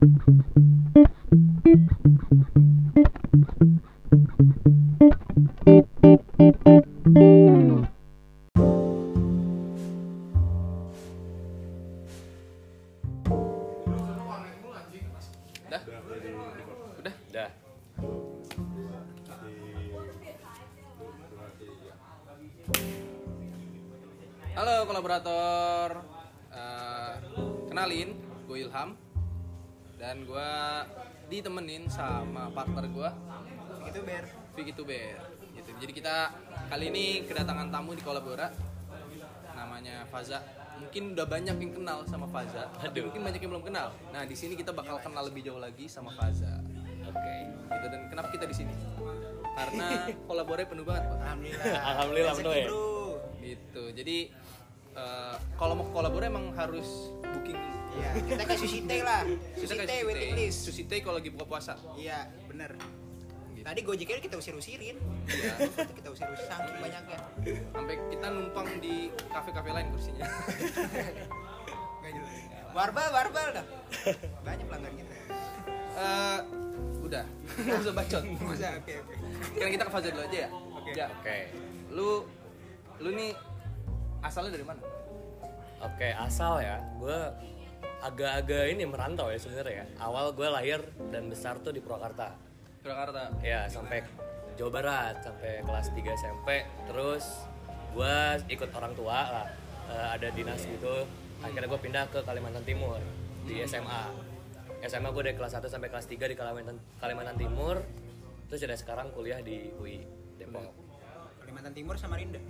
Thank you. Faza. Mungkin udah banyak yang kenal sama Faza. Tapi Aduh. mungkin banyak yang belum kenal. Nah di sini kita bakal kenal lebih jauh lagi sama Faza. Oke. Gitu. Dan kenapa kita di sini? Karena kolabornya penuh banget, Pak. alhamdulillah Alhamdulillah, betul ya? gitu jadi eh, kalau mau kolabor emang harus booking dulu iya kita kayak sushi teh lah kayak teh waiting list sushi teh kalau lagi buka puasa iya bener Gitu. Tadi gojeknya kita usir-usirin Iya. kita usir-usir saking banyaknya sampai kita numpang di kafe-kafe lain kursinya Nggak jelas. warbal warbal dah banyak pelanggan kita Eh, udah nggak usah bacot Nggak usah oke oke sekarang kita ke Faza dulu aja ya Oke. ya Oke. lu lu nih asalnya dari mana Oke, asal ya. Gue agak-agak ini merantau ya sebenarnya ya. Awal gue lahir dan besar tuh di Purwakarta. Jakarta Ya, sampai Jawa Barat, sampai kelas 3 SMP. Terus gue ikut orang tua lah. Eh, ada dinas gitu. Akhirnya gue pindah ke Kalimantan Timur di SMA. SMA gue dari kelas 1 sampai kelas 3 di Kalimantan Kalimantan Timur. Terus jadi sekarang kuliah di UI Depok. Kalimantan Timur Samarinda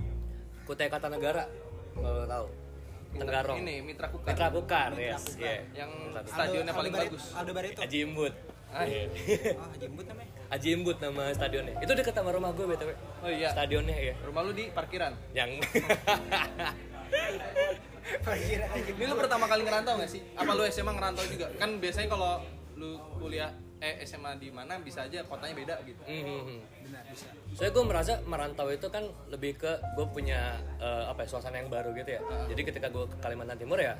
Kutai Kartanegara, kalau tahu. Tenggarong. ini Mitra Kukar Mitra Mitra yes. Bukar. iya. yang Mitra Bukar. stadionnya paling Aldo bagus Aldo Barreto Aji Imbut. Ah. Iya. oh jembut namanya Aji Imbut nama stadionnya. Itu dekat sama rumah gue BTW. oh iya Stadionnya ya. rumah lu di parkiran Yang parkiran Ini lu pertama kali ngerantau gak sih? Apa lu SMA ngerantau juga? Kan biasanya kalau lu kuliah eh SMA di mana bisa aja kotanya beda gitu. Mhm. benar bisa Soalnya gue merasa merantau itu kan lebih ke gue punya eh, apa ya, suasana yang baru gitu ya. Jadi ketika gue ke Kalimantan Timur ya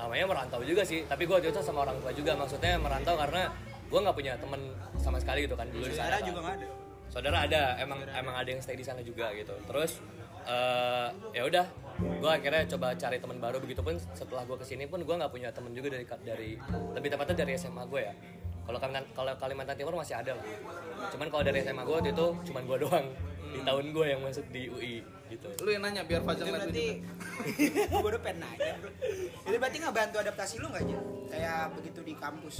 namanya merantau juga sih. Tapi gue waktu itu sama orang tua juga. Maksudnya merantau karena gue nggak punya temen sama sekali gitu kan dulu saudara juga nggak ada? Saudara ada emang emang ada yang stay di sana juga gitu. Terus eh, ya udah gue akhirnya coba cari teman baru. Begitu pun setelah gue ke sini pun gue nggak punya temen juga dari dari lebih tepatnya dari SMA gue ya. Kalau Kalimantan kalau Kalimantan Timur masih ada lah. Cuman kalau dari SMA gue waktu itu cuman gue doang di tahun gue yang masuk di UI gitu. Lu yang nanya biar Fajar ngeliat lu berarti gue baru pengen nanya. Bro itu berarti nggak bantu adaptasi lu nggak aja kayak begitu di kampus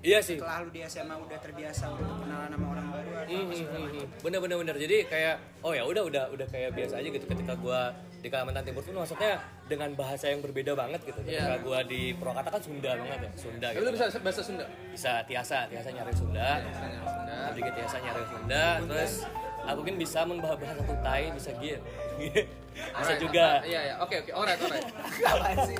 iya sih setelah lu di SMA udah terbiasa untuk kenalan sama orang baru macam. bener bener bener jadi kayak oh ya udah udah udah kayak biasa aja gitu ketika gua di Kalimantan Timur pun maksudnya dengan bahasa yang berbeda banget gitu ketika Iya. gua di Purwakarta kan Sunda banget ya Sunda Lu gitu bisa bahasa Sunda? bisa tiasa tiasa nyari Sunda Bahasa Sunda. sedikit tiasa nyari Sunda terus aku kan bisa membahas bahasa Kutai bisa gitu bisa Alright. juga Iya iya, oke oke. Alright alright. Apaan sih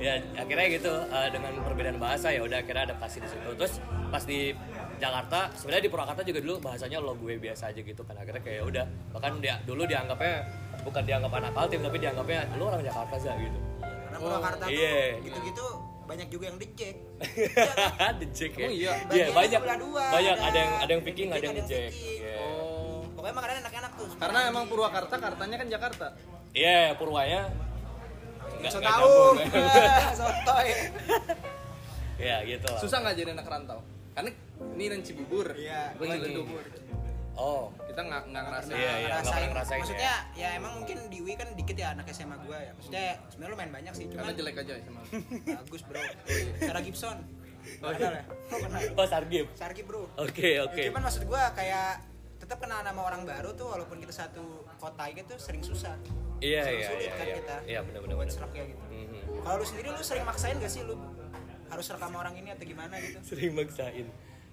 ya akhirnya gitu eh, dengan perbedaan bahasa ya udah akhirnya adaptasi di situ terus pas di Jakarta sebenarnya di Purwakarta juga dulu bahasanya lo gue biasa aja gitu kan akhirnya kayak udah bahkan dia dulu dianggapnya bukan dianggap anak Kaltim tapi dianggapnya lu orang Jakarta aja gitu karena Purwakarta tuh iya. gitu-gitu banyak juga yang dejek The Jack ya Oh iya. Iya, banyak sebelah dua, banyak ada yang ada yang Viking, ada yang The Jack Viking. Iya. Oh. Pokoknya makanan enak-enak tuh Karena emang Purwakarta kartanya kan Jakarta. Iya, Purwanya nggak so nggak tahu nyambung. sotoy Iya, gitu lah. Susah nggak jadi anak rantau? Karena ini dan Cibubur. Iya, Gue Cibubur. Oh, Kita nggak nggak ngerasain. Iya, iya. nggak pernah ngerasain maksudnya ya. emang mungkin di UI kan dikit ya anak SMA gua ya maksudnya sebenarnya lumayan banyak sih Karena cuman jelek aja sama. bagus bro Sarah Gibson oh, kenal ya oh, kenal oh Sargib. Sargi bro Oke, oke. Ya, cuman maksud gua kayak tetap kenal nama orang baru tuh walaupun kita satu kota gitu sering susah Iya, Sering iya, sulit iya, kan iya. kita Iya, benar-benar. buat benar. serak ya gitu Mhm. kalau lu sendiri lu sering maksain gak sih lu harus rekam orang ini atau gimana gitu Sering maksain.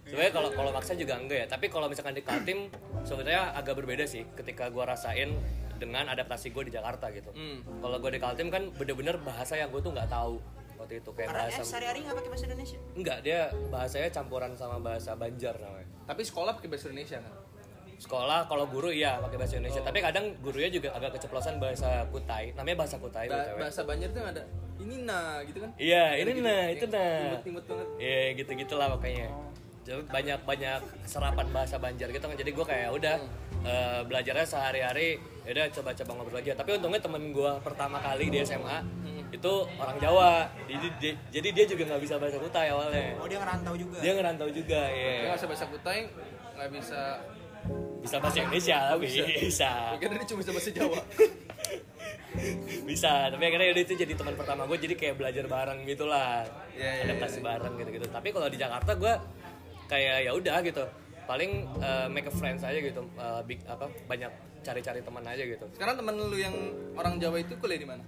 Sebenarnya kalau kalau maksa juga enggak ya, tapi kalau misalkan di Kaltim sebenarnya agak berbeda sih ketika gua rasain dengan adaptasi gue di Jakarta gitu. Hmm. Kalau gue di Kaltim kan bener-bener bahasa yang gue tuh nggak tahu waktu itu kayak karena bahasa sehari-hari nggak pakai bahasa Indonesia enggak dia bahasanya campuran sama bahasa Banjar namanya. Tapi sekolah pakai bahasa Indonesia kan? Sekolah kalau guru iya pakai bahasa Indonesia, tapi kadang gurunya juga agak keceplosan bahasa Kutai. Namanya bahasa Kutai Ba- BTW. bahasa Banjar tuh ada ini nah gitu kan Iya, ini Gitu-gitu. nah, itu nah. imut-imut banget Iya gitu gitulah pokoknya. Jadi banyak banyak serapan bahasa Banjar gitu kan. Jadi gue kayak udah eh, belajarnya sehari-hari. Ya udah coba-coba ngobrol aja. Tapi untungnya temen gue pertama kali di SMA itu orang Jawa. Jadi dia, jadi dia juga nggak bisa bahasa Kutai awalnya. Oh dia ngerantau juga. Dia ngerantau juga, dia ya. nggak bisa bahasa Kutai nggak bisa Bisa bahasa Indonesia tapi bisa. Akhirnya dia cuma bisa bahasa Jawa Bisa. Tapi akhirnya udah itu jadi teman pertama gue. Jadi kayak belajar bareng gitulah. Iya, iya, Adaptasi bareng gitu-gitu. Tapi kalau di Jakarta gue kayak ya udah gitu. Paling eh, make a friends aja gitu. Eh, big apa banyak cari-cari teman aja gitu. sekarang temen lu yang orang Jawa itu kuliah di mana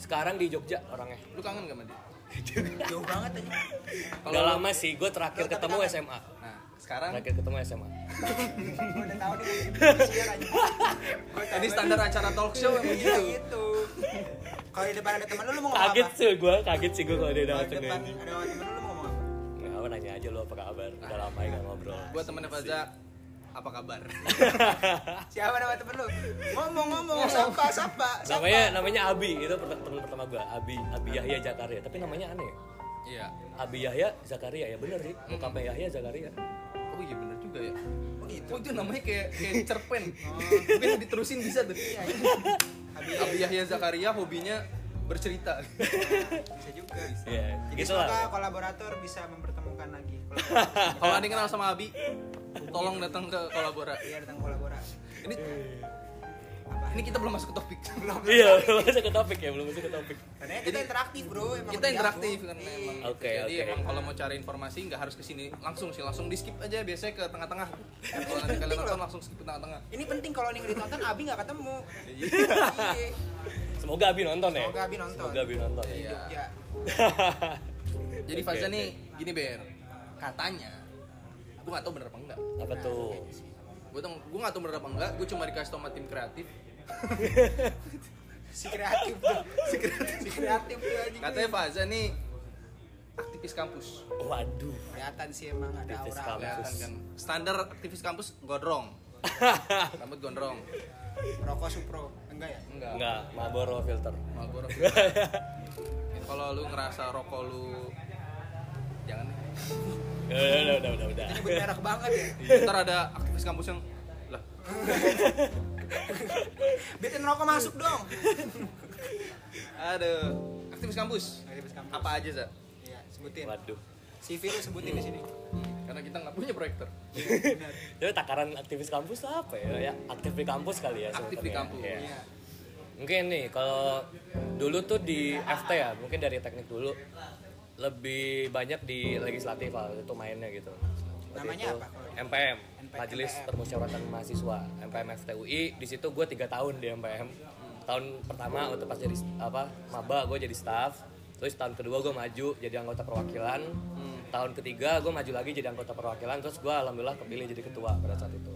Sekarang di Jogja orangnya. lu kangen gak sama dia Jauh banget aja. Udah lama sih, gue terakhir ketemu SMA. Sekarang Terakhir ketemu SMA. Gue udah tahu nih. Ini standar acara talk show emang Iya gitu gitu. Kalau di depan ada temen lu, lu mau ngomong Kaget apa? sih gue, kaget sih gue kalau di depan ada temen lu, lu mau ngomong apa? Nggak apa nanya aja lo apa kabar. Udah lama ya nggak ngobrol. buat temennya Faza apa kabar Siapa nama temen lu? Ngomong-ngomong, sapa, sapa. sapa. namanya namanya Abi itu teman pertama gue Abi Abi Yahya Zakaria tapi namanya aneh ya? iya Abi Yahya Zakaria ya bener sih bokapnya Yahya Zakaria oh iya bener juga ya Oh gitu. oh itu namanya kayak kayak cerpen mungkin diterusin bisa tuh Abi Yahya Zakaria hobinya bercerita Bisa juga. Iya, Jadi gitu semoga lah. kolaborator bisa mempertemukan lagi. kalau ada yang kenal sama Abi tolong datang ke kolabora Iya datang kolaborasi. ini ini kita belum masuk ke topik belum Iya, belum masuk ke topik ya, belum masuk ke topik. Karena kita interaktif bro. Emang kita interaktif kan Iya. emang Oke, jadi oke. emang kalau mau cari informasi nggak harus ke sini langsung sih langsung di skip aja biasanya ke tengah-tengah kalau nanti kalian nonton langsung skip ke tengah-tengah Ini penting kalau nih ditonton Abi nggak ketemu. Iya. Semoga Abi nonton ya. Semoga Abi nonton. Semoga Abi nonton. ya. Iya. Ya. jadi Faza nih gini ber katanya gue nggak tahu bener apa enggak Apa tuh? gue tuh gue nggak tahu bener apa enggak gue cuma dikasih tau sama tim kreatif Si kreatif tuh. Si kreatif. Si kreatif tuh anjing. katanya Faza nih aktivis kampus Waduh. Kelihatan sih emang ada Aktivis aura. kampus. kan standar aktivis kampus gondrong rambut gondrong Rokok Supro. Enggak ya? enggak Enggak, Marlboro filter. Marlboro kalau lu ngerasa rokok lu jangan udah, udah, udah, udah, udah. Ini bermerek banget ya. ntar ada aktivis kampus yang lah Bikin rokok masuk dong. ada aktivis kampus Aktivis kampus. apa aja za Iya, sebutin. Waduh. CV lu sebutin di sini. karena kita nggak punya proyektor Benar. Jadi takaran aktivis kampus apa ya? Ya aktif di kampus kali ya. Aktif di kampus. Iya. Iya. Mungkin nih kalau dulu tuh di FT ya, mungkin dari teknik dulu lebih banyak di legislatif lah, itu mainnya gitu. Waktu Namanya itu apa MPM, NPM. Majelis Permusyawaratan Mahasiswa, MPM FTUI. Di situ gue tiga tahun di MPM. Tahun pertama waktu pas jadi apa maba gue jadi staff. Terus tahun kedua gue maju jadi anggota perwakilan. Hmm. Tahun ketiga gue maju lagi jadi anggota perwakilan. Terus gue alhamdulillah kepilih jadi ketua pada saat itu.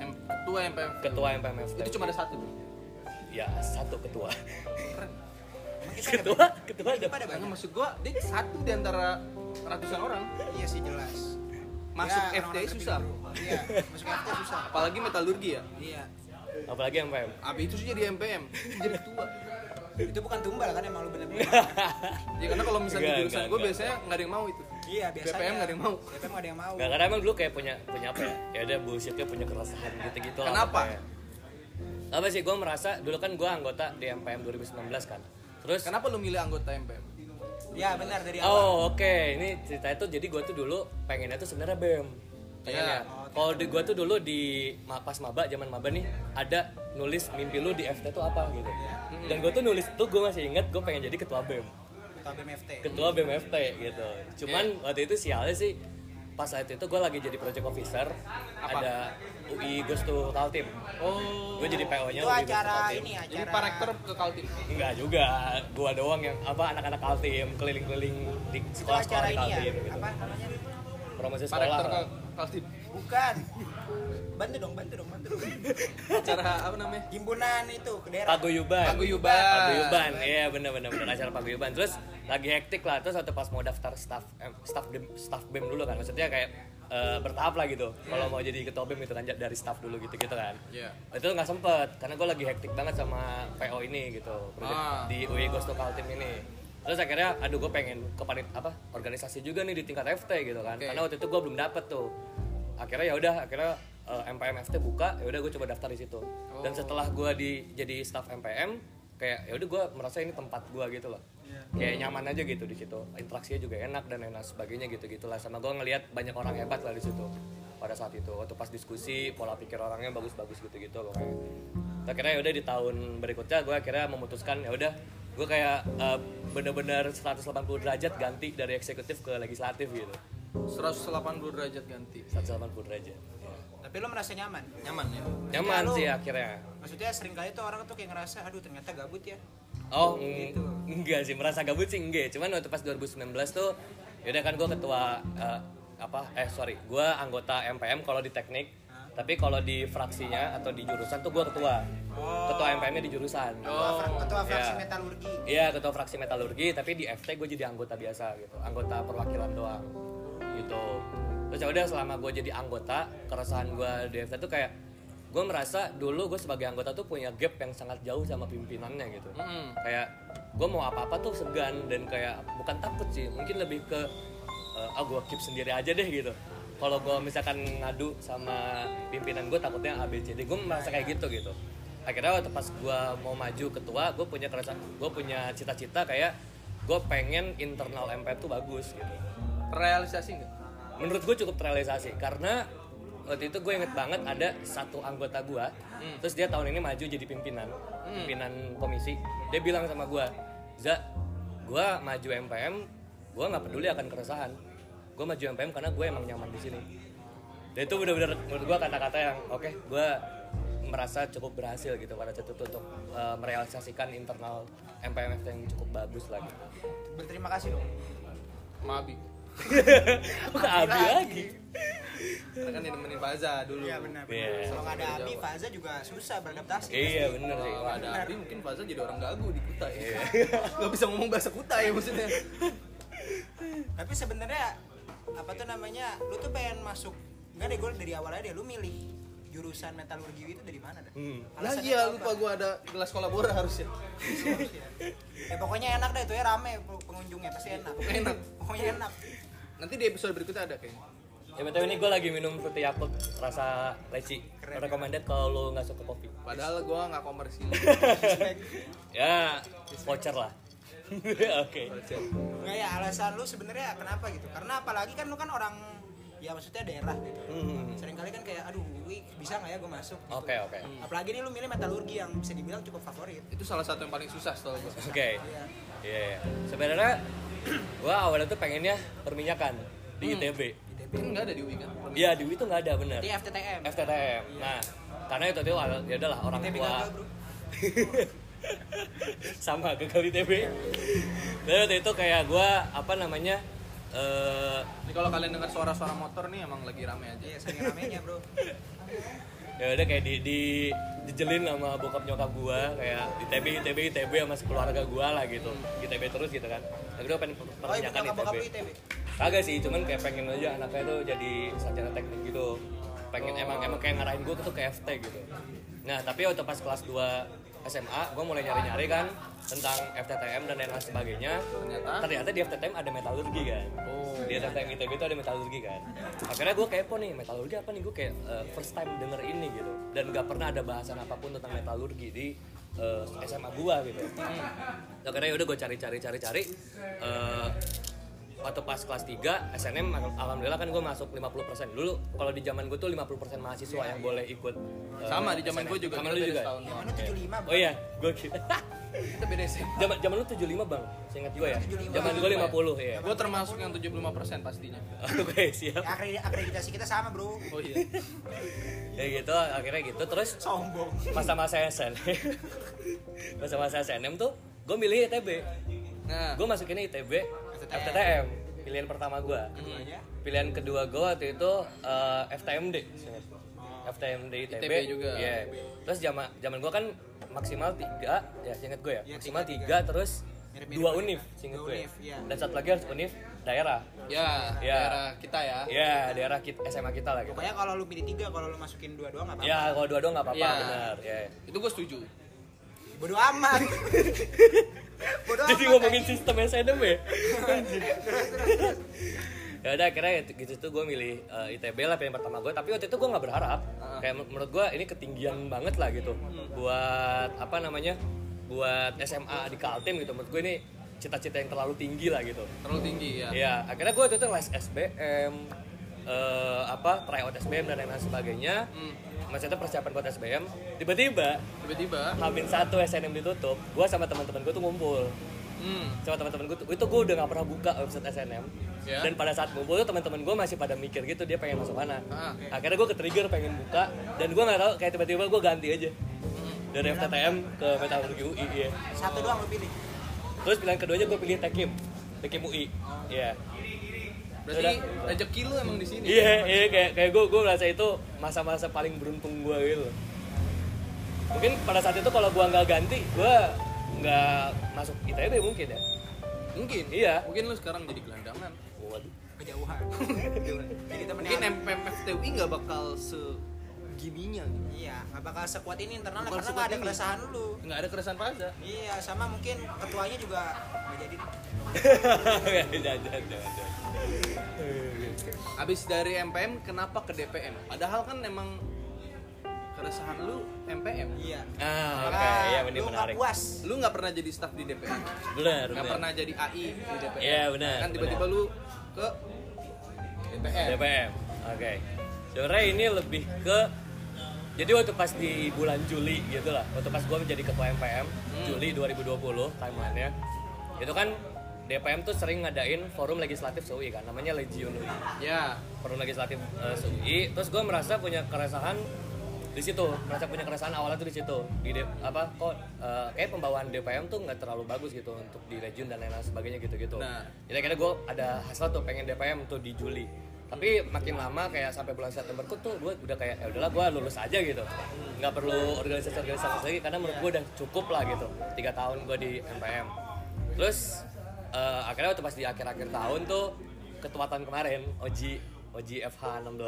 yang ketua MPM Ketua MPM FTUI. itu cuma ada satu ya satu ketua. keren ada ketua ketua ada banyak. maksud gua dia satu di antara ratusan orang Iya sih jelas. Masuk Ya, FTI susah. bro. Iya, masuk FTI susah. apalagi metalurgi ya Iya. apalagi MPM Abi itu sih jadi MPM jadi ketua Itu bukan tumbal kan emang lu bener-bener. ya karena kalau misalnya Enggak, jurusan gue enggak. biasanya nggak ada yang mau itu Iya, biasanya. BPM nggak ada yang mau. BPM nggak ada yang mau. Gak karena emang dulu kayak punya punya apa ya? Ya udah bullshitnya punya keresahan gitu-gitu lah. Kenapa? kayak. Apa sih gue merasa dulu kan gue anggota di MPM 2019 kan. Terus kenapa lu milih anggota MPM Iya, benar dari awal. Oh oke, ini ceritanya tuh jadi gue tuh dulu pengennya tuh sebenarnya bem. Pengennya. Iya. Kalau di gue tuh dulu di pas maba zaman maba nih ada nulis mimpi lu di FT tuh apa gitu. Dan gue tuh nulis tuh gue masih inget gue pengen jadi ketua bem. Ketua BMFT. ketua BMFT gitu. Cuman waktu itu sialnya sih pas saat itu gue lagi jadi project officer ada UI Ghost to Kaltim. oh Gue jadi PO-nya Itu UI acara Kaltim. ini, acara jadi pak rektor ke Kaltim Enggak juga, gua doang yang apa anak-anak Kaltim keliling-keliling di sekolah-sekolah di ini ya. Kaltim gitu. Apa namanya? Promosi pak sekolah. rektor ke Kaltim Bukan. Bantu dong, bantu dong, bantu dong. acara apa namanya Himpunan itu ke daerah. Paguyuban. Paguyuban. Paguyuban. Iya benar benar benar acara paguyuban. Terus lagi hektik lah terus waktu pas mau daftar staff eh, staff BEM, staff BEM dulu kan. Maksudnya kayak eh, bertahap lah gitu. Kalau mau jadi ketua BEM itu kan dari staff dulu gitu-gitu kan. Iya. Itu nggak sempet karena gue lagi hektik banget sama PO ini gitu. Ah. di UI Ghost to Kaltim ini. terus akhirnya aduh gue pengen ke panit apa organisasi juga nih di tingkat FT gitu kan Oke. karena waktu itu gue belum dapet tuh akhirnya ya udah akhirnya eh, MPM FT buka ya udah gue coba daftar di situ. Dan setelah gue di jadi staff MPM kayak ya udah gue merasa ini tempat gue gitu loh. Kayak nyaman aja gitu di situ. Interaksinya juga enak dan enak sebagainya gitu gitulah. Sama gue ngelihat banyak orang hebat lah di situ pada saat itu. Waktu pas diskusi pola pikir orangnya bagus-bagus gitu-gitu pokoknya akhirnya ya udah di tahun berikutnya gue akhirnya memutuskan ya udah gue kayak eh, bener-bener 180 derajat ganti dari eksekutif ke legislatif gitu. 180 derajat ganti. 180 derajat. Tapi lo merasa nyaman. nyaman ya nyaman sih akhirnya Maksudnya sering kali tuh orang tuh kayak ngerasa aduh ternyata gabut ya. Oh, Gitu. enggak sih, merasa gabut sih enggak. Cuman waktu pas 2019 tuh, yaudah kan gue ketua eh, apa? Eh sorry, gue anggota MPM kalau di teknik. Tapi kalau di fraksinya atau di jurusan tuh gue ketua. Ketua MPM-nya di jurusan. Fra- ketua fraksi Iya. metalurgi. Iya, ketua fraksi metalurgi, tapi di FT gue jadi anggota biasa gitu, anggota perwakilan doang, gitu. Terus ya udah selama gue jadi anggota, keresahan gue di FT tuh kayak gue merasa dulu gue sebagai anggota tuh punya gap yang sangat jauh sama pimpinannya gitu. Mm-mm. Kayak gue mau apa-apa tuh segan dan kayak bukan takut sih, mungkin lebih ke eh, ah gue keep sendiri aja deh gitu. Kalau gue misalkan ngadu sama pimpinan gue takutnya A B C D, gue merasa kayak gitu gitu akhirnya waktu pas gue mau maju ketua gue punya kerasa gue punya cita-cita kayak gue pengen internal MP tuh bagus gitu realisasi nggak menurut gue cukup terrealisasi karena waktu itu gue inget banget ada satu anggota gue terus dia tahun ini maju jadi pimpinan pimpinan komisi. Dia bilang sama gue za gue maju MPM gue nggak peduli akan keresahan. Gue maju MPM karena gue emang nyaman di sini. Dan itu bener-bener menurut gue kata-kata yang oke gue merasa cukup berhasil gitu pada saat itu untuk uh, merealisasikan internal MPM yang cukup bagus lagi Berterima kasih dong. Mabi Kok Abi lagi karena kan dia nemenin Faza dulu Iya benar. Iya. Kalau nggak ada Abi, Faza juga susah beradaptasi. iya bener sih kalau ada Abi mungkin Faza jadi orang gagu di Kutai nggak bisa ngomong bahasa Kutai maksudnya Tapi sebenarnya apa tuh namanya? Lu tuh pengen masuk Enggak deh, gue dari awal aja deh, lu milih jurusan metalurgi itu dari mana dah? Hmm. lah Alasannya iya apa? lupa gue ada kelas kolabora harusnya ya pokoknya enak deh itu ya rame pengunjungnya pasti enak. Enak. Pokoknya enak. nanti di episode berikutnya ada kayaknya Ya betul ini gue lagi minum fruity yakult rasa leci. Recommended kalau lo nggak suka kopi. padahal gue nggak komersil Ya voucher lah. Oke. Enggak ya alasan lu sebenarnya kenapa gitu? Karena apalagi kan lu kan orang ya maksudnya daerah gitu. Hmm. Sering kali kan kayak aduh, wih, bisa nggak ya gue masuk? gitu. Oke oke. Apalagi nih lu milih metalurgi yang bisa dibilang cukup favorit. itu salah satu yang paling susah setahu gue Oke. Iya. Iya. iya. Sebenarnya gue awalnya tuh pengennya perminyakan di ITB. kan nggak ada di UI kan Iya di UI tuh nggak ada bener. Di FTTM. FTTM. Nah karena itu tuh ya udahlah orang ITB tua. gagal, Bro. sama gagal ITB. Dan waktu itu kayak gue apa namanya eh ini kalau kalian dengar suara-suara motor nih emang lagi rame aja. Iya, saking ramenya, Bro. ya udah kayak di, di dijelin sama bokap nyokap gua kayak ITB ITB ITB sama sekeluarga gua lah gitu. ITB terus gitu kan. Tapi gue pengen Oh, pertanyakan ITB lu ITB. kagak sih cuman kayak pengen aja anaknya tuh jadi sarjana teknik gitu. Pengen emang emang kayak ngarahin gua tuh ke FT gitu. Nah tapi waktu pas kelas 2 SMA gua mulai nyari-nyari kan tentang FTTM dan lain lain sebagainya. Ternyata? ternyata di FTTM ada metalurgi kan. Oh. di FTTM ITB itu ada metalurgi kan. Akhirnya gue kepo nih metalurgi apa nih? Gue kayak eh, first time denger ini gitu. Dan gak pernah ada bahasan apa pun tentang metalurgi di eh, SMA gua gitu. Akhirnya yaudah gue cari-cari cari-cari eh, waktu pas kelas 3 SNM al- alhamdulillah kan gue masuk 50% dulu kalau di zaman gue tuh 50% mahasiswa yang boleh ikut eh, sama di zaman SNM. gue juga sama kita lu juga? setahun Yang mana 75, Bro. oh iya gue kira. Kita beda sih zaman zaman lu 75 bang? Seingat gue ya? 75. zaman gue 50 ya gue termasuk yang 75% pastinya. Oke siap. Ya, akredit- akreditasi kita sama, Bro. oh iya. Ya gitu akhirnya gitu. Terus Sombong. masa-masa SN masa-masa SNM tuh gue milih ITB nah. Gue masukinnya ITB FTTM. FTTM pilihan pertama gue Keduanya. pilihan kedua gue waktu itu eh, FTMD FTMD ITB, ITB juga. Iya. terus zaman zaman gue kan maksimal tiga ya seingat gue ya Iya, maksimal tiga, tiga, terus dua univ seingat Dua gue dan satu lagi harus univ daerah ya Ya. daerah kita ya ya daerah kita, SMA kita lah gitu Pokoknya kalau lu pilih tiga, kalau lu masukin dua doang nggak apa-apa. ya kalau dua-dua nggak apa-apa Ya. benar ya itu gue setuju Bodo amat. Bodoh Jadi ngomongin sistem SNM ya. ya udah akhirnya gitu tuh gue milih eh, ITB lah pilihan pertama gue tapi waktu itu gue nggak berharap. Kayak men- menurut gue ini ketinggian banget lah gitu. Buat apa namanya buat SMA di Kaltim gitu. Menurut gue ini cita-cita yang terlalu tinggi lah gitu. Terlalu tinggi ya. Iya, akhirnya gue waktu itu les SBM, eh, apa tryout SBM dan lain-lain sebagainya. Hmm. Maksudnya persiapan buat SBM. Tiba-tiba tiba-tiba Hamin satu SNM ditutup, gue sama teman-teman gue tuh ngumpul. hmm, Sama teman-teman gue tuh, itu gue udah gak pernah buka website SNM. Ya. Dan pada saat ngumpul tuh teman-teman gue masih pada mikir gitu dia pengen masuk mana. Ah. Akhirnya gue ke-trigger pengen buka dan gue nggak tahu kayak tiba-tiba gue ganti aja Hmm. dari FTTM ke Metalurgi UI ya. Satu doang lu pilih. Terus pilihan keduanya gue pilih Tekim, Tekim UI. Iya. Berarti Udah. rezeki lu emang di sini Iya, iya kayak kayak gue gue merasa itu masa-masa paling beruntung gue gitu. Mungkin pada saat itu kalau gue nggak ganti, gue nggak masuk ITB mungkin ya. mungkin Iya. mungkin lu sekarang jadi gelandangan Waduh. Kejauhan. Jadi temen mungkin MPFTUI nggak bakal segininya Iya, nggak bakal sekuat ini internal Bukan karena nggak ada ini. keresahan lu. nggak ada keresahan Faza Iya, sama mungkin ketuanya juga nggak jadi. jangan, jangan. Abis dari MPM kenapa ke DPM? Padahal kan emang keresahan lu MPM. Iya. Ah, oke, Karena iya ini lu nggak menarik. puas. Lu nggak pernah jadi staff di DPM, Benar, nggak benar. pernah jadi AI di DPM. Iya, benar, Kan tiba-tiba lu ke DPM. DPM. Oke. Sebenarnya ini lebih ke jadi waktu pas di bulan Juli gitu lah, waktu pas gue menjadi ketua MPM Juli 2020 timelinenya, itu kan DPM tuh sering ngadain forum legislatif SUI kan, namanya Legion UI. Ya, Forum legislatif eh, SUI, terus gue merasa punya keresahan di situ, merasa punya keresahan awalnya tuh di situ. Di D- apa kok eh, kayak pembawaan DPM tuh nggak terlalu bagus gitu untuk di Legion dan lain-lain sebagainya gitu-gitu. Nah. Jadi akhirnya gue ada hasrat tuh pengen DPM tuh di Juli. Tapi makin lama kayak sampai bulan September tuh tuh gue udah kayak ya udahlah gue lulus aja gitu. Nggak perlu organisasi-organisasi lagi karena menurut gue udah cukup lah gitu. Tiga tahun gue di MPM. Terus eh, akhirnya waktu pas di akhir-akhir tahun tuh ketua tahun kemarin Oji Oji FH 16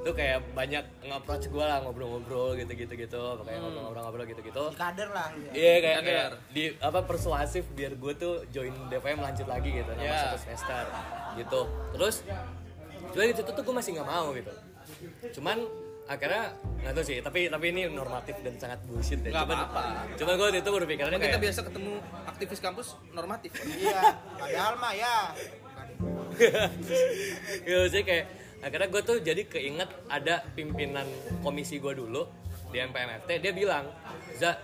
tuh kayak banyak nge-approach gue lah ngobrol-ngobrol gitu-gitu gitu kayak ngobrol-ngobrol gitu-gitu Kader lah ya. Iya kayak, Kader. kayak di apa persuasif biar gue tuh join DPM lanjut lagi gitu nama Iya. satu semester gitu. Terus juga di situ tuh gue masih nggak mau gitu. Cuman akhirnya nggak tahu sih tapi tapi ini normatif dan sangat bullshit ya. Cuman apa-apa. cuman gue itu berpikirannya Emang kita kayak biasa ketemu aktivis kampus normatif. Iya, padahal mah ya. ya maksudnya kayak akhirnya gue tuh jadi keinget ada pimpinan komisi gue dulu di MPMFT dia bilang Za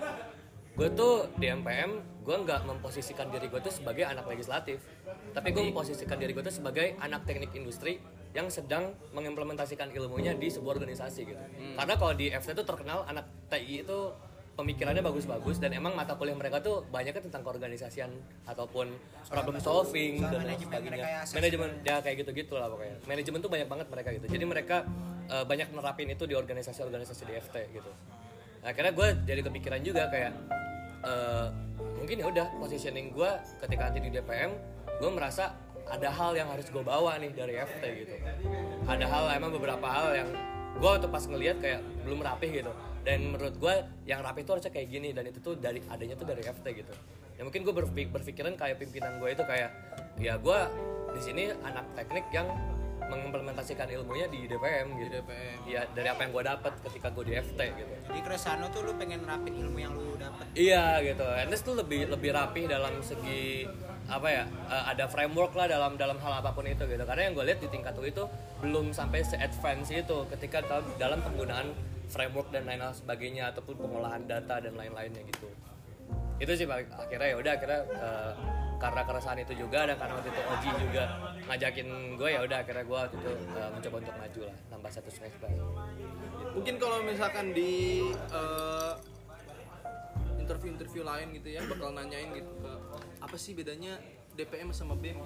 gue tuh di MPM gue nggak memposisikan diri gue tuh sebagai anak legislatif tapi gue memposisikan diri gue tuh sebagai anak teknik industri yang sedang mengimplementasikan ilmunya di sebuah organisasi gitu. Karena kalau di FT tuh terkenal anak TI itu pemikirannya bagus-bagus dan emang mata kuliah mereka tuh banyaknya tentang keorganisasian ataupun problem solving soal dan manajemen sebagainya. ya, manajemen ya kayak gitu gitu lah pokoknya. Manajemen tuh banyak banget mereka gitu. Jadi mereka eh, banyak nerapin itu di organisasi-organisasi di FT gitu. Nah, akhirnya gue jadi kepikiran juga kayak eh, mungkin ya udah positioning gue ketika nanti di DPM gue merasa ada hal yang harus gue bawa nih dari FT gitu ada hal emang beberapa hal yang gue tuh pas ngelihat kayak belum rapih gitu dan menurut gue yang rapih itu harusnya kayak gini dan itu tuh dari adanya tuh dari FT gitu ya mungkin gue berpikiran kayak pimpinan gue itu kayak ya gue di sini anak teknik yang mengimplementasikan ilmunya di DPM Di gitu DPM. ya dari apa yang gue dapat ketika gue di FT gitu Jadi keresahan tuh lu pengen nerapin ilmu yang lu dapet. Iya gitu. Ernest tuh lebih lebih rapih dalam segi apa ya? eh, ada framework lah dalam dalam hal apa pun itu gitu. Karena yang gue lihat di tingkat UI itu belum sampai se-advance itu ketika dalam, dalam penggunaan framework dan lain-lain sebagainya ataupun pengolahan data dan lain-lainnya gitu. Itu sih Pak. akhirnya ya udah akhirnya eh, karena keresahan itu juga dan karena waktu itu Oji juga ngajakin gue ya udah akhirnya gue waktu itu eh, mencoba untuk maju lah nambah satu semester. Mungkin kalau misalkan di eh, interview-interview lain gitu ya bakal nanyain gitu ke apa sih bedanya DPM sama BEM?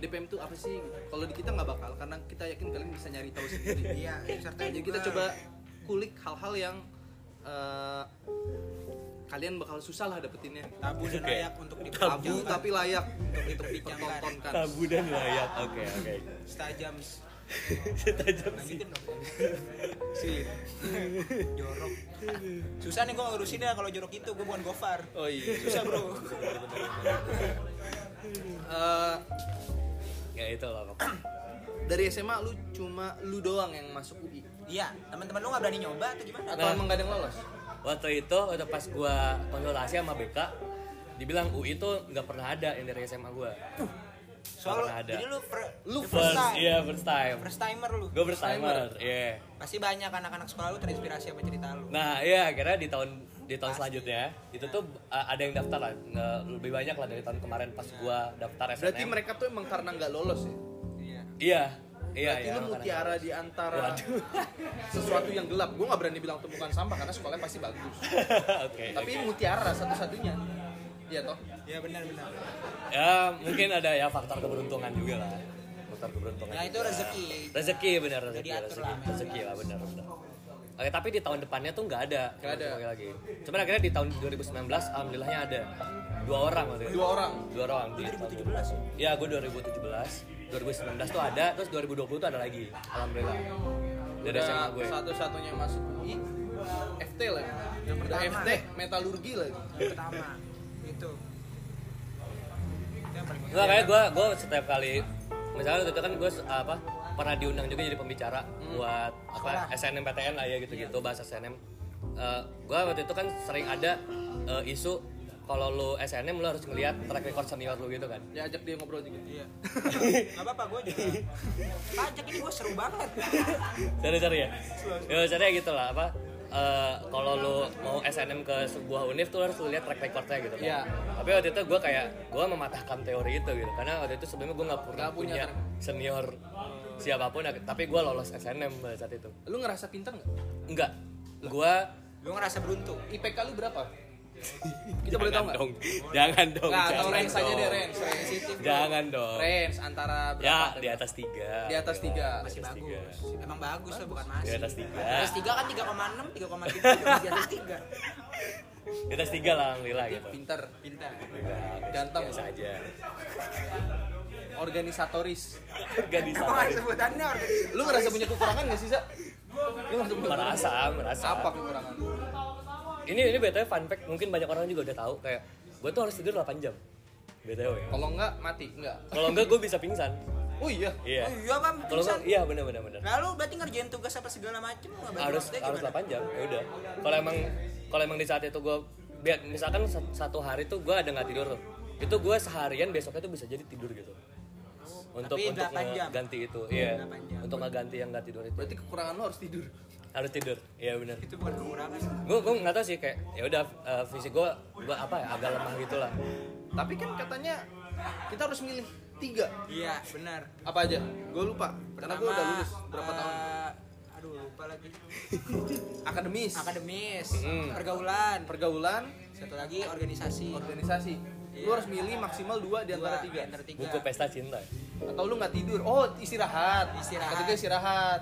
DPM tuh apa sih? Kalau di kita nggak bakal karena kita yakin kalian bisa nyari tahu sendiri. Iya, serta Jadi kita coba kulik hal-hal yang eh, kalian bakal susah lah dapetinnya. tabu dan Oke. layak untuk Tabu diperbincangkan. tapi layak untuk diperbincangkan. dipertontonkan. Tabu dan layak. Oke oke. Setajam Setajam sih. Silit. jorok. Susah nih gue ngurusin ya kalau jorok itu gue bukan gofar. Oh iya. Susah bro. Eh, Ya itu lah pokoknya. dari SMA lu cuma lu doang yang masuk UI Iya, teman-teman lu nggak berani nyoba atau gimana? atau Nah. emang gak ada yang lolos? Waktu itu waktu pas gua konsultasi sama BK dibilang UI itu nggak pernah ada yang dari SMA gua. Soal ada. jadi lu per- Lu the First, time. iya first time. First timer lu. Gue first timer, iya. Pasti banyak anak-anak sekolah lu terinspirasi sama cerita lu. Nah, iya akhirnya di tahun di tahun selanjutnya itu tuh uh, ada yang daftar lah, nggak lebih banyak lah dari tahun kemarin pas gua daftar SNM. Berarti mereka tuh emang karena nggak lolos ya? Iya. Iya, iya, Berarti iya. lu mutiara di antara Waduh. sesuatu yang gelap. Gue nggak berani bilang tumpukan sampah karena sekolahnya pasti bagus. Oke. Tapi mutiara satu-satunya. Iya toh? Iya benar-benar. ya mungkin ada ya faktor keberuntungan juga lah. Faktor keberuntungan. Nah itu juga. rezeki. Rezeki benar rezeki, rezeki, lah. rezeki lah benar benar. Oke, tapi di tahun depannya tuh nggak ada. Nggak ada. Oke lagi. Cuman akhirnya di tahun 2019 alhamdulillahnya ada dua orang waktu itu. Dua orang. Dua orang. di 2017 ya? Iya, gue 2017. 2019 tuh ada, terus 2020 tuh ada lagi. Alhamdulillah. Dari Udah SMA gue. satu-satunya masuk UI FT lagi. Yang pertama. FT metalurgi lagi. Yang pertama Enggak kayak gue gue setiap kali misalnya waktu itu kan gue apa pernah diundang juga jadi pembicara buat apa. SNMPTN lah ya gitu-gitu bahas SNM. gue waktu itu kan sering ada eh, isu kalau lu SNM lu harus ngeliat track record senior lu gitu kan. Ya ajak dia ngobrol juga. Iya. Gak apa-apa gue juga. Pajak ini gue seru banget. Sorry-sorry ya. Ya sorry gitu lah apa eh, kalau lu mau SNM ke sebuah univ tuh lu harus lu lihat track recordnya gitu kan. Iya. Tapi waktu itu gue kayak gue mematahkan teori itu gitu karena waktu itu sebelumnya gue nggak pernah punya punya senior siapa pun tapi gue lolos SNM pada saat itu. Lu ngerasa pintar nggak? Enggak. Gua Gue ngerasa beruntung. IPK lu berapa? Kita boleh tahu dong. Jangan dong. Nggak, atau jangan range saja dong. deh range. Sensitif. Jangan dong. Range antara berapa? Ya, di atas tiga. Di atas tiga. Masih Atas tiga. bagus. Emang bagus lah bukan Di masih. atas tiga. Di atas tiga kan 3,6, 3,3 di atas tiga. Di atas tiga lah, alhamdulillah gitu. Pintar. Pintar. Enggak, Ganteng. Biasa aja. Organisatoris. Gak ada sebutannya organisasi. Lu ngerasa punya kekurangan nggak sih, Sa? Lu ngerasa punya Merasa, merasa. Apa kekurangan? Ini ini btw fun fact, mungkin banyak orang juga udah tahu kayak gue tuh harus tidur 8 jam. BTW. Kalau enggak mati, enggak. Kalau enggak gue bisa pingsan. Oh iya. Iya. Oh iya kan, Kalau iya benar benar benar. Lalu berarti ngerjain tugas apa segala macem nggak Harus harus gimana? 8 jam. Ya udah. Kalau emang kalau emang di saat itu gue biar misalkan sa- satu hari tuh gue ada nggak tidur tuh. Itu gue seharian besoknya tuh bisa jadi tidur gitu. Untuk Tapi untuk 8 jam. ganti itu. Iya. 8 jam. Untuk ngeganti yang nggak tidur itu. Berarti kekurangan lu harus tidur. Harus tidur. Iya benar. Itu bukan kekurangan. Gue gue nggak tahu sih kayak ya udah eh, fisik gue gue apa ya agak lemah gitu lah. Tapi kan katanya kita harus milih tiga. Iya, benar. Apa aja? Gue lupa. Karena gue udah lulus berapa eh, tahun. Aduh, lupa lagi. Akademis, Akademis, Hmm. pergaulan, pergaulan, satu lagi organisasi. organisasi. Lu harus milih maksimal dua di antara Dua, tiga. di antara tiga. Buku pesta cinta. Atau lu nggak tidur? Oh istirahat. Istirahat. Ketiga istirahat.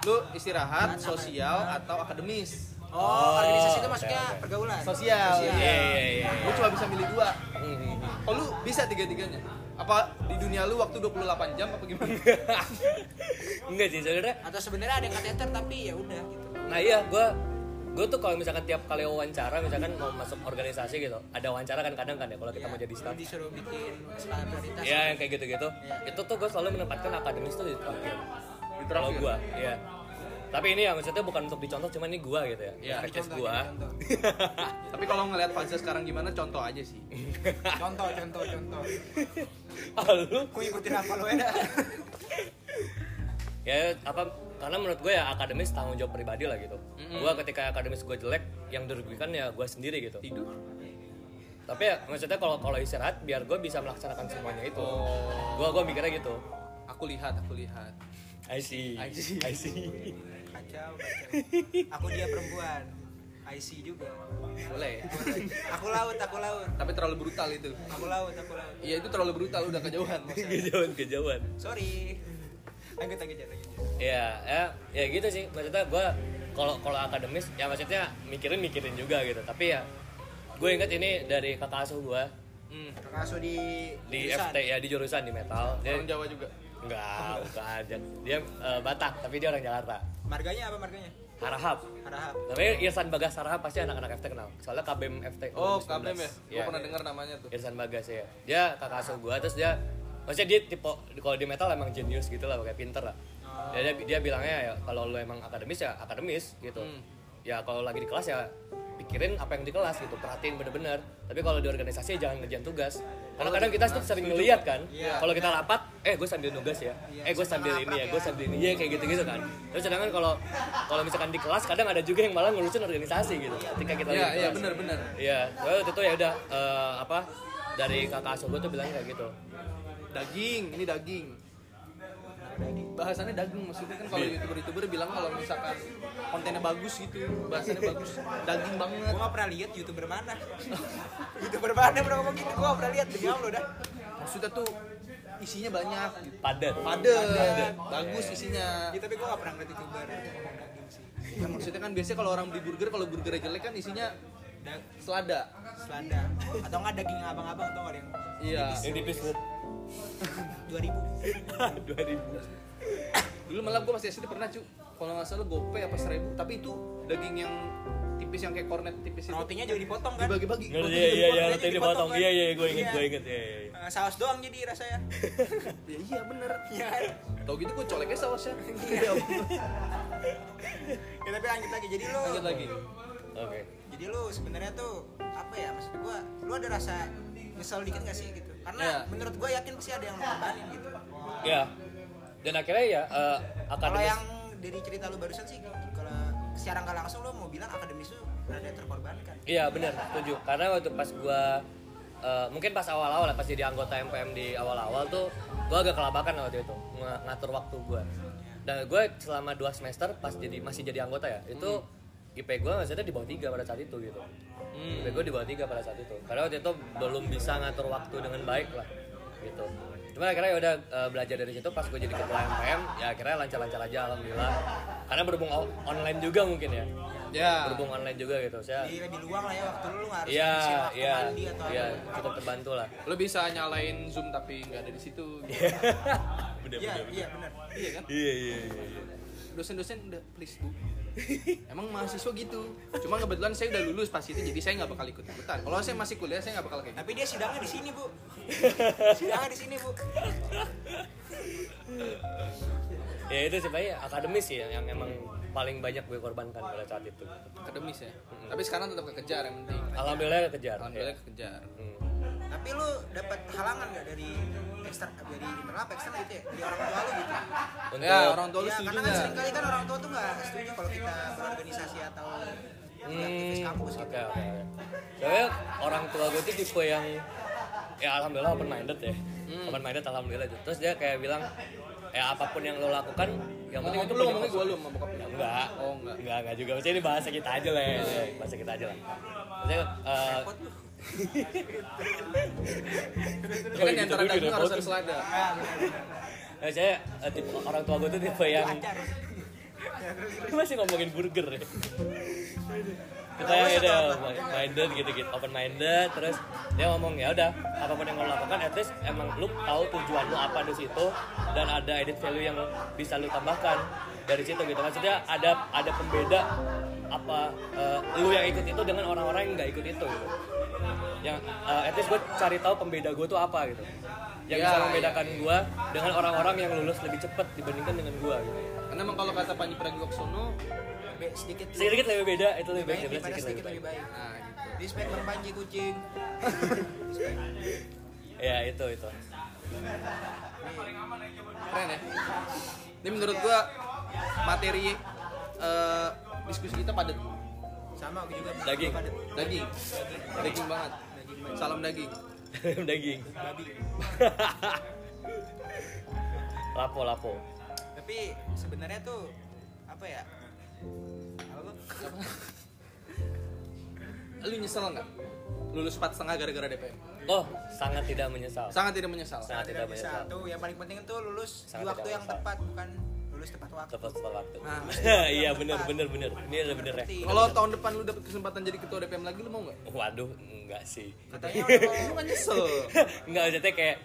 Lu istirahat, sosial atau akademis. Oh, organisasi itu maksudnya oke. pergaulan. Sosial. Iya iya iya. Lu cuma bisa milih dua. Oh lu bisa tiga-tiganya? Apa di dunia lu waktu 28 jam apa gimana? Enggak sih sebenarnya. Atau sebenarnya ada yang kateter tapi ya udah gitu. Nah iya gue gue tuh kalau misalkan tiap kali wawancara misalkan mau masuk organisasi gitu ada wawancara kan kadang kan ya kalau kita Iya, mau jadi staff disuruh bikin skala prioritas. ya yang kayak gitu-gitu itu tuh gue selalu menempatkan akademis tuh di terakhir kalau gue ya tapi ini ya maksudnya bukan untuk dicontoh cuman ini gue gitu ya Iya, perspektif contoh, gue contoh. Tapi kalau ngelihat Faza sekarang gimana contoh aja sih. Contoh, contoh, contoh. Lalu Aku ikutin apa lo ya? ya apa karena menurut gue ya akademis tanggung jawab pribadi lah gitu Mm-mm. gue ketika akademis gue jelek yang dirugikan ya gue sendiri gitu Tidur. tapi ya maksudnya kalau kalau istirahat biar gue bisa melaksanakan semuanya itu Oh. gue gue mikirnya gitu Aku lihat, aku lihat. I see I see. I see Kacau, kacau. Aku dia perempuan. IC juga. Boleh. Aku laut, aku laut. Tapi terlalu brutal itu. Aku laut, aku laut. Iya itu terlalu brutal udah kejauhan. kejauhan kejauhan Sorry. Lanjut, lanjut, lanjut. ya ya ya gitu sih maksudnya gue kalau kalau akademis ya maksudnya mikirin mikirin juga gitu tapi ya gue ingat ini dari kakak asuh gue Hmm. Kakak Asu di di jurusan. FT ya di jurusan di metal dia Orang Jawa juga. Enggak, bukan. Dia, dia eh, Batak, tapi dia orang Jakarta. Marganya apa marganya? Harahap. Harahap. Tapi Irsan Bagas Harahap pasti anak-anak FT kenal. Soalnya KBM FT. Oh, 2019. KBM ya? Gue Iya. pernah dengar namanya tuh. Irsan Bagas ya. Dia kakak asuh gua terus dia maksudnya dia tipe kalau di metal emang jenius gitu lah kayak pinter lah. Ya, dia, dia bilangnya ya kalau lu emang akademis ya akademis gitu. Hmm. Ya kalau lagi di kelas ya pikirin apa yang di kelas gitu, perhatiin bener-bener. Tapi kalau di organisasi ya jangan ngerjain tugas. Karena kadang kita tuh sering ngeliat kan, Iya. kalau kita rapat, eh gue sambil nugas ya, Iya, eh gue sambil ini ya, gue ya. sambil ini ya kayak gitu-gitu kan. Terus sedangkan kalau kalau misalkan di kelas kadang ada juga yang malah ngurusin organisasi gitu. Ketika kita Iya, lagi di iya. Iya, waktu itu ya udah eh, apa dari kakak asuh gue tuh bilangnya kayak gitu. Daging, ini daging. Bahasannya daging maksudnya kan kalau youtuber-youtuber bilang kalau misalkan kontennya bagus gitu, bahasannya bagus, daging banget. Gue gak pernah lihat youtuber mana. youtuber mana pernah ngomong gitu? Gue gak pernah lihat demi Allah dah. Maksudnya tuh isinya banyak. Padat. Padet, bagus isinya. Ya, tapi gue gak pernah ngeliat youtuber ngomong daging sih. Ya, maksudnya kan biasanya kalau orang beli burger, kalau burgernya jelek kan isinya Da- selada. selada atau nggak daging abang-abang atau nggak ada yang Iya. Yang tipis. 2000 2000. Dulu malah gue masih SD pernah cu. Kalau nggak salah gope apa seribu. Tapi itu daging yang tipis yang kayak kornet tipis itu. rotinya juga dipotong kan Dibagi-bagi. Ngerti Rotinya iya iya iya dipotong, roti dipotong kan? Iya iya gue inget Iya. gue inget iya iya. iya. Saus doang jadi rasanya Ya, iya bener. Iya kan? Tau gitu gue coleknya sausnya. Iya. ya tapi lanjut lagi jadi lu Lanjut lagi. Oke. jadi lu sebenarnya tuh apa ya maksud gua lu ada rasa nyesel dikit gak sih gitu karena Iya. menurut gua yakin pasti ada yang lu korbanin gitu Ya. Dan akhirnya ya kalau akademis yang dari cerita lu barusan sih kalau secara nggak langsung lu mau bilang akademis lu ada terkorbankan Iya benar, setuju. Karena waktu pas gua eh, mungkin pas awal-awal lah, pas jadi anggota MPM di awal-awal tuh gua agak kelabakan waktu itu ng- ngatur waktu gua. Dan gue selama dua semester pas jadi masih jadi anggota ya, itu IP gue maksudnya di bawah tiga pada saat itu gitu. Hmm. IP gue di bawah tiga pada saat itu. Karena waktu itu belum bisa ngatur waktu dengan baik lah gitu. Cuma akhirnya ya udah eh, belajar dari situ pas gue jadi ketua MPM ya akhirnya lancar-lancar aja alhamdulillah. Karena berhubung online juga mungkin ya. Ya. Berhubung online juga gitu. Saya jadi lebih luang lah ya waktu lu lu nggak harus Iya, ngabisin waktu iya, mandi atau iya, apa cukup terbantu lah. Lo bisa nyalain zoom tapi nggak ada di situ. iya iya benar iya kan? Iya, iya, iya. iya. Dosen-dosen udah please bu. Emang mahasiswa gitu. Cuma kebetulan saya udah lulus pas itu jadi saya nggak bakal ikut ikutan. Kalau saya masih kuliah saya nggak bakal kayak gitu. tapi dia sidangnya di sini bu sidangnya di sini bu Ya itu sebenarnya akademis sih yang emang paling banyak gue korbankan pada saat itu. Akademis ya. Tapi sekarang tetap kekejar yang penting. Alhamdulillah kejar. Alhamdulillah ya. kekejar. Hmm. Tapi lu dapat halangan nggak dari eksternal dari internal apa eksternal gitu ya dari orang tua lu gitu Untuk Ya orang tua lu setuju karena kan sering kali kan orang tua tuh nggak setuju kalau kita berorganisasi atau aktivis Hmm, kampus gitu. oke. oke. Soalnya orang tua gue tuh tipe yang ya alhamdulillah open minded ya. Hmm. Open minded alhamdulillah. Terus dia kayak bilang ya apa pun yang lo lakukan yang penting itu lu punya ngomongnya gue lu sama bokap lu. Enggak. Oh, enggak. Enggak, enggak juga. Maksudnya ini bahasa kita aja lah ya. Bahasa kita aja lah. Maksudnya. Ya kan di antara Gitu, daging gitu, harus ada selada. Ah. Nah, saya eh, tipe orang tua gue tuh tipe yang. Ya, masih ngomongin burger ya. Kita yang ada minded gitu-gitu, open minded, terus dia ngomong ya udah apa pun yang lo lakukan, at least emang lu tahu tujuan lu apa di situ dan ada edit value yang bisa lu tambahkan dari situ gitu. Maksudnya ada ada pembeda apa eh, lu yang ikut itu dengan orang-orang yang nggak ikut itu gitu. Yang eh, at least gue cari tahu pembeda gue tuh apa gitu. Yang Ya, bisa ya. membedakan gue dengan orang-orang yang lulus lebih cepat dibandingkan dengan gue gitu. Karena emang kalau kata Panji Pragiwaksono, sedikit sedikit lebih beda itu lebih baik baik daripada sedikit lebih baik. nah gitu. Respect Bang Panji kucing. ya itu itu Keren ya. Ini menurut gua materi eh, diskusi kita padat. Sama aku juga. Daging. Padat. Daging. Daging banget. Salam daging. daging lapo lapo Tapi sebenarnya tuh apa ya? Apa? Lu nyesel nggak? Lulus 4 setengah gara-gara DPM. oh sangat tidak menyesal Sangat tidak menyesal. Sangat tidak bisa. menyesal. Tuh yang paling penting tuh lulus di Sangat waktu tidak yang menyesal. tepat bukan lulus tepat waktu. tepat waktu Nah. iya bener bener bener ini ada bener ya. Kalau tahun depan lu dapet kesempatan jadi ketua DPM lagi lu mau nggak? waduh enggak sih Katanya Lu kan nyesel. enggak maksudnya kayak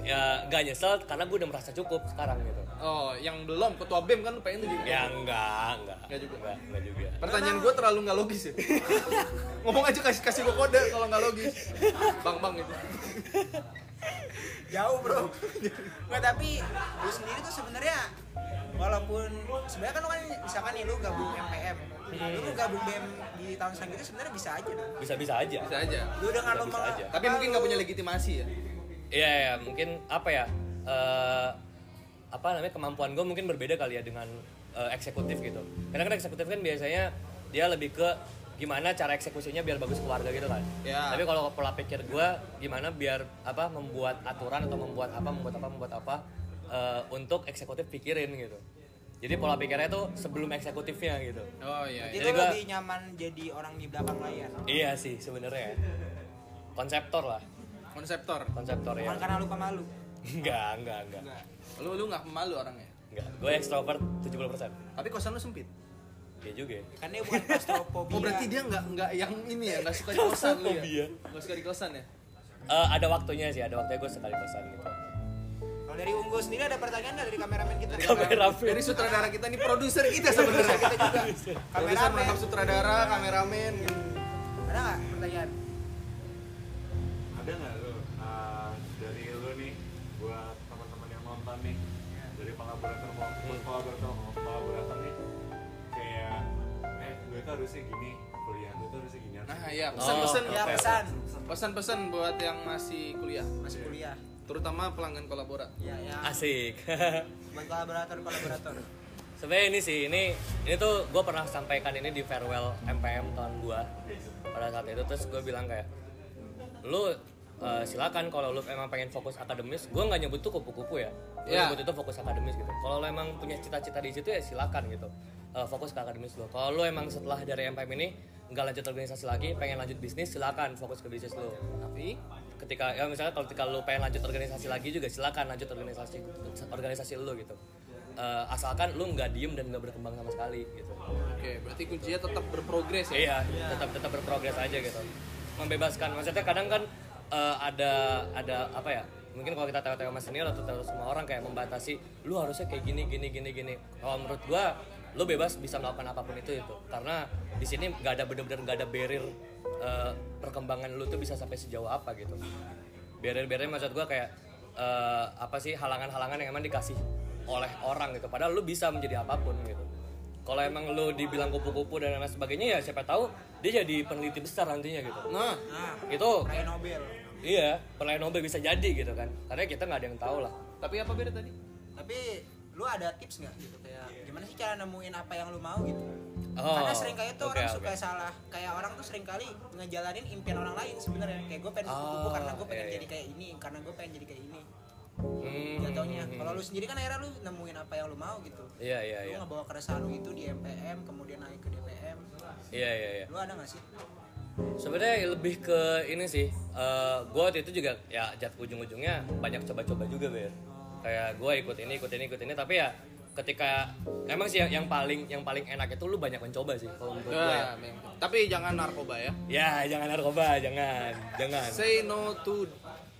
ya nggak nyesel karena gue udah merasa cukup sekarang gitu Oh, yang belum ketua BEM kan lu pengen tuh jadi. ya enggak enggak Nggak juga. enggak, enggak juga Pertanyaan gue terlalu nggak logis ya. Ngomong aja kasih kasih gue kode kalau nggak logis. Bang bang itu. Jauh bro nggak tapi lu sendiri tuh sebenarnya walaupun sebenarnya kan lu kan misalkan nih lu gabung MPM lu mau gabung BM di tahun selanjutnya sebenarnya bisa aja dong bisa bisa aja Bisa aja. lu dengan lu Bisa aja. Tapi mungkin nggak punya legitimasi ya. Iya, ya, mungkin apa ya? eh, apa namanya kemampuan gue mungkin berbeda kali ya dengan eh, eksekutif gitu. Karena kan eksekutif kan biasanya dia lebih ke gimana cara eksekusinya biar bagus keluarga gitu kan. Ya. Tapi kalau pola pikir gue gimana biar apa membuat aturan atau membuat apa membuat apa membuat apa eh, untuk eksekutif pikirin gitu. Jadi pola pikirnya tuh sebelum eksekutifnya gitu. Oh iya. jadi iya. Jadi lu gua- lebih nyaman jadi orang di belakang layar Iya sih sebenarnya. Konseptor lah, Konseptor. konseptor ya. bukan karena lu pemalu Enggak, enggak, enggak. enggak Lu lu nggak pemalu orangnya. Enggak, gue extrovert 70%. Tapi kosan lu sempit. Iya juga ya. kan dia bukan claustrophobia Oh berarti dia nggak nggak yang ini ya nggak suka di kosan lu ya? Nggak suka di kosan ya? Eh, ada waktunya sih, ada waktunya gue sekali kosan gitu. kalau dari Unggul sendiri ada pertanyaan nggak dari kameramen kita Kameramen. Dari sutradara kita nih produser kita sebenarnya. kita juga Produser kameramen menangkap sutradara, kameramen gitu. ada nggak pertanyaan ada nggak harusnya gini kuliah gue tuh harusnya gini Nah ya Oh, pesan-pesan ya pesan. Pesan-pesan buat yang masih kuliah, masih kuliah. Terutama pelanggan kolaborat. ya ya Asik. buat kolaborator kolaborator. Sebenarnya ini sih, ini ini tuh gue pernah sampaikan ini di farewell MPM tahun gue pada saat itu terus gue bilang kayak lu eh, silakan kalau lu emang pengen fokus akademis, gue nggak nyebut tuh kupu-kupu ya, gue Ya. nyebut itu fokus akademis gitu. Kalau lu emang punya cita-cita di situ ya silakan gitu, Eh, fokus ke akademis lu. Kalau lu emang setelah dari MPM ini nggak lanjut organisasi lagi, pengen lanjut bisnis, silakan fokus ke bisnis lu. Tapi ketika ya misalnya kalau ketika lu pengen lanjut organisasi lagi juga silakan lanjut organisasi organisasi lu gitu Eh, asalkan lu nggak diem dan nggak berkembang sama sekali gitu oke, berarti kuncinya tetap berprogres ya. iya tetap tetap berprogres aja gitu membebaskan maksudnya kadang kan eh, ada ada apa ya mungkin kalau kita tahu-tahu mas senior atau tahu semua orang kayak membatasi lu harusnya kayak gini gini gini gini kalau menurut gua lu bebas bisa melakukan apa pun itu itu karena di sini nggak ada bener-bener nggak ada barrier eh, perkembangan lu tuh bisa sampai sejauh apa gitu. Barrier-barrier maksud gua kayak eh, apa sih halangan-halangan yang emang dikasih oleh orang gitu. Padahal lu bisa menjadi apa pun gitu. Kalau emang lu dibilang kupu-kupu dan lain sebagainya ya siapa tahu dia jadi peneliti besar nantinya gitu. Nah, nah itu peraih Nobel. Iya peraih Nobel bisa jadi gitu kan. Karena kita nggak ada yang tahu lah. Tapi apa beda tadi? tapi lu ada tips nggak gitu? Kayak gimana sih cara nemuin apa yang lu mau gitu? Oh, karena sering kali tuh oke, orang oke. suka salah kayak orang tuh sering kali ngejalanin impian orang lain sebenarnya. Kayak gue pengen kupu-kupu Oh, karena gue pengen iya, iya. jadi kayak ini karena gue pengen jadi kayak ini. Hmm, jatuhnya. hmm, kalau lu sendiri kan akhirnya lu nemuin apa yang lu mau gitu. Iya iya lu iya. ngebawa keresahan lu itu di MPM kemudian naik ke DPM iya iya iya. Lu ada nggak sih? Sebenarnya lebih ke ini sih eh gue waktu itu juga ya jat ujung-ujungnya banyak coba-coba juga ber kayak gue ikut ini ikut ini ikut ini tapi ya ketika emang sih yang, yang paling yang paling enak itu lu banyak mencoba sih kalau menurut gue ya. Memang. Tapi jangan narkoba ya. ya jangan narkoba jangan jangan Say no to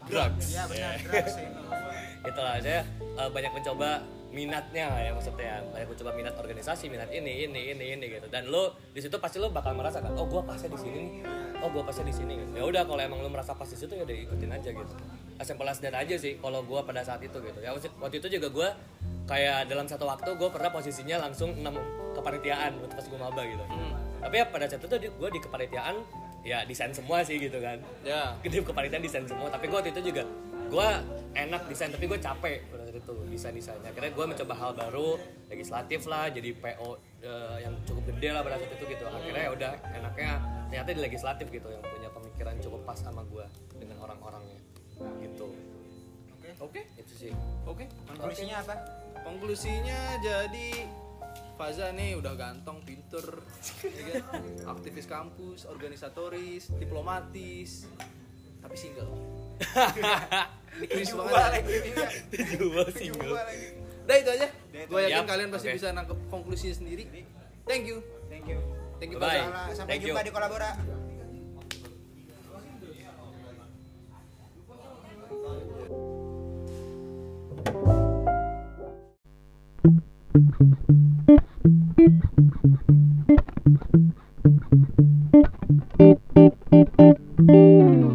drugs. ya benar drugs ini itulah saya eh, banyak mencoba minatnya ya maksudnya banyak mencoba minat organisasi minat ini ini ini ini gitu dan lo di situ pasti lo bakal merasakan oh gue pasnya di sini nih oh gue pasnya di sini gitu. ya udah kalau emang lo merasa pas di situ ya udah ikutin aja gitu as simple as that aja sih kalau gue pada saat itu gitu. Ya waktu- itu juga gue kayak dalam satu waktu gue pernah posisinya langsung 6 kepanitiaan waktu pas gue maba gitu. Tapi ya pada saat itu gue di kepanitiaan ya desain semua sih gitu kan. Ya. gede kepanitiaan desain semua. Tapi gue waktu itu juga gue enak desain tapi gue capek pada saat itu desain desainnya akhirnya gue mencoba hal baru legislatif lah jadi PO eh, yang cukup gede lah pada saat itu gitu. Akhirnya ya udah enaknya ternyata di legislatif gitu yang punya pemikiran cukup pas sama gue dengan orang-orangnya gitu oke Oke, itu sih oke. konklusinya apa Konklusinya jadi Faza nih udah ganteng, pinter, ya kan? aktivis kampus, organisatoris, diplomatis, tapi single. Gua banget. ya. Jual single. Udah itu aja. Gue yakin Yap, kalian pasti oke. bisa nangkep konklusinya sendiri. Thank you. thank you Thank you Bye. Sampai Thank jumpa you. di kolabora Thank you.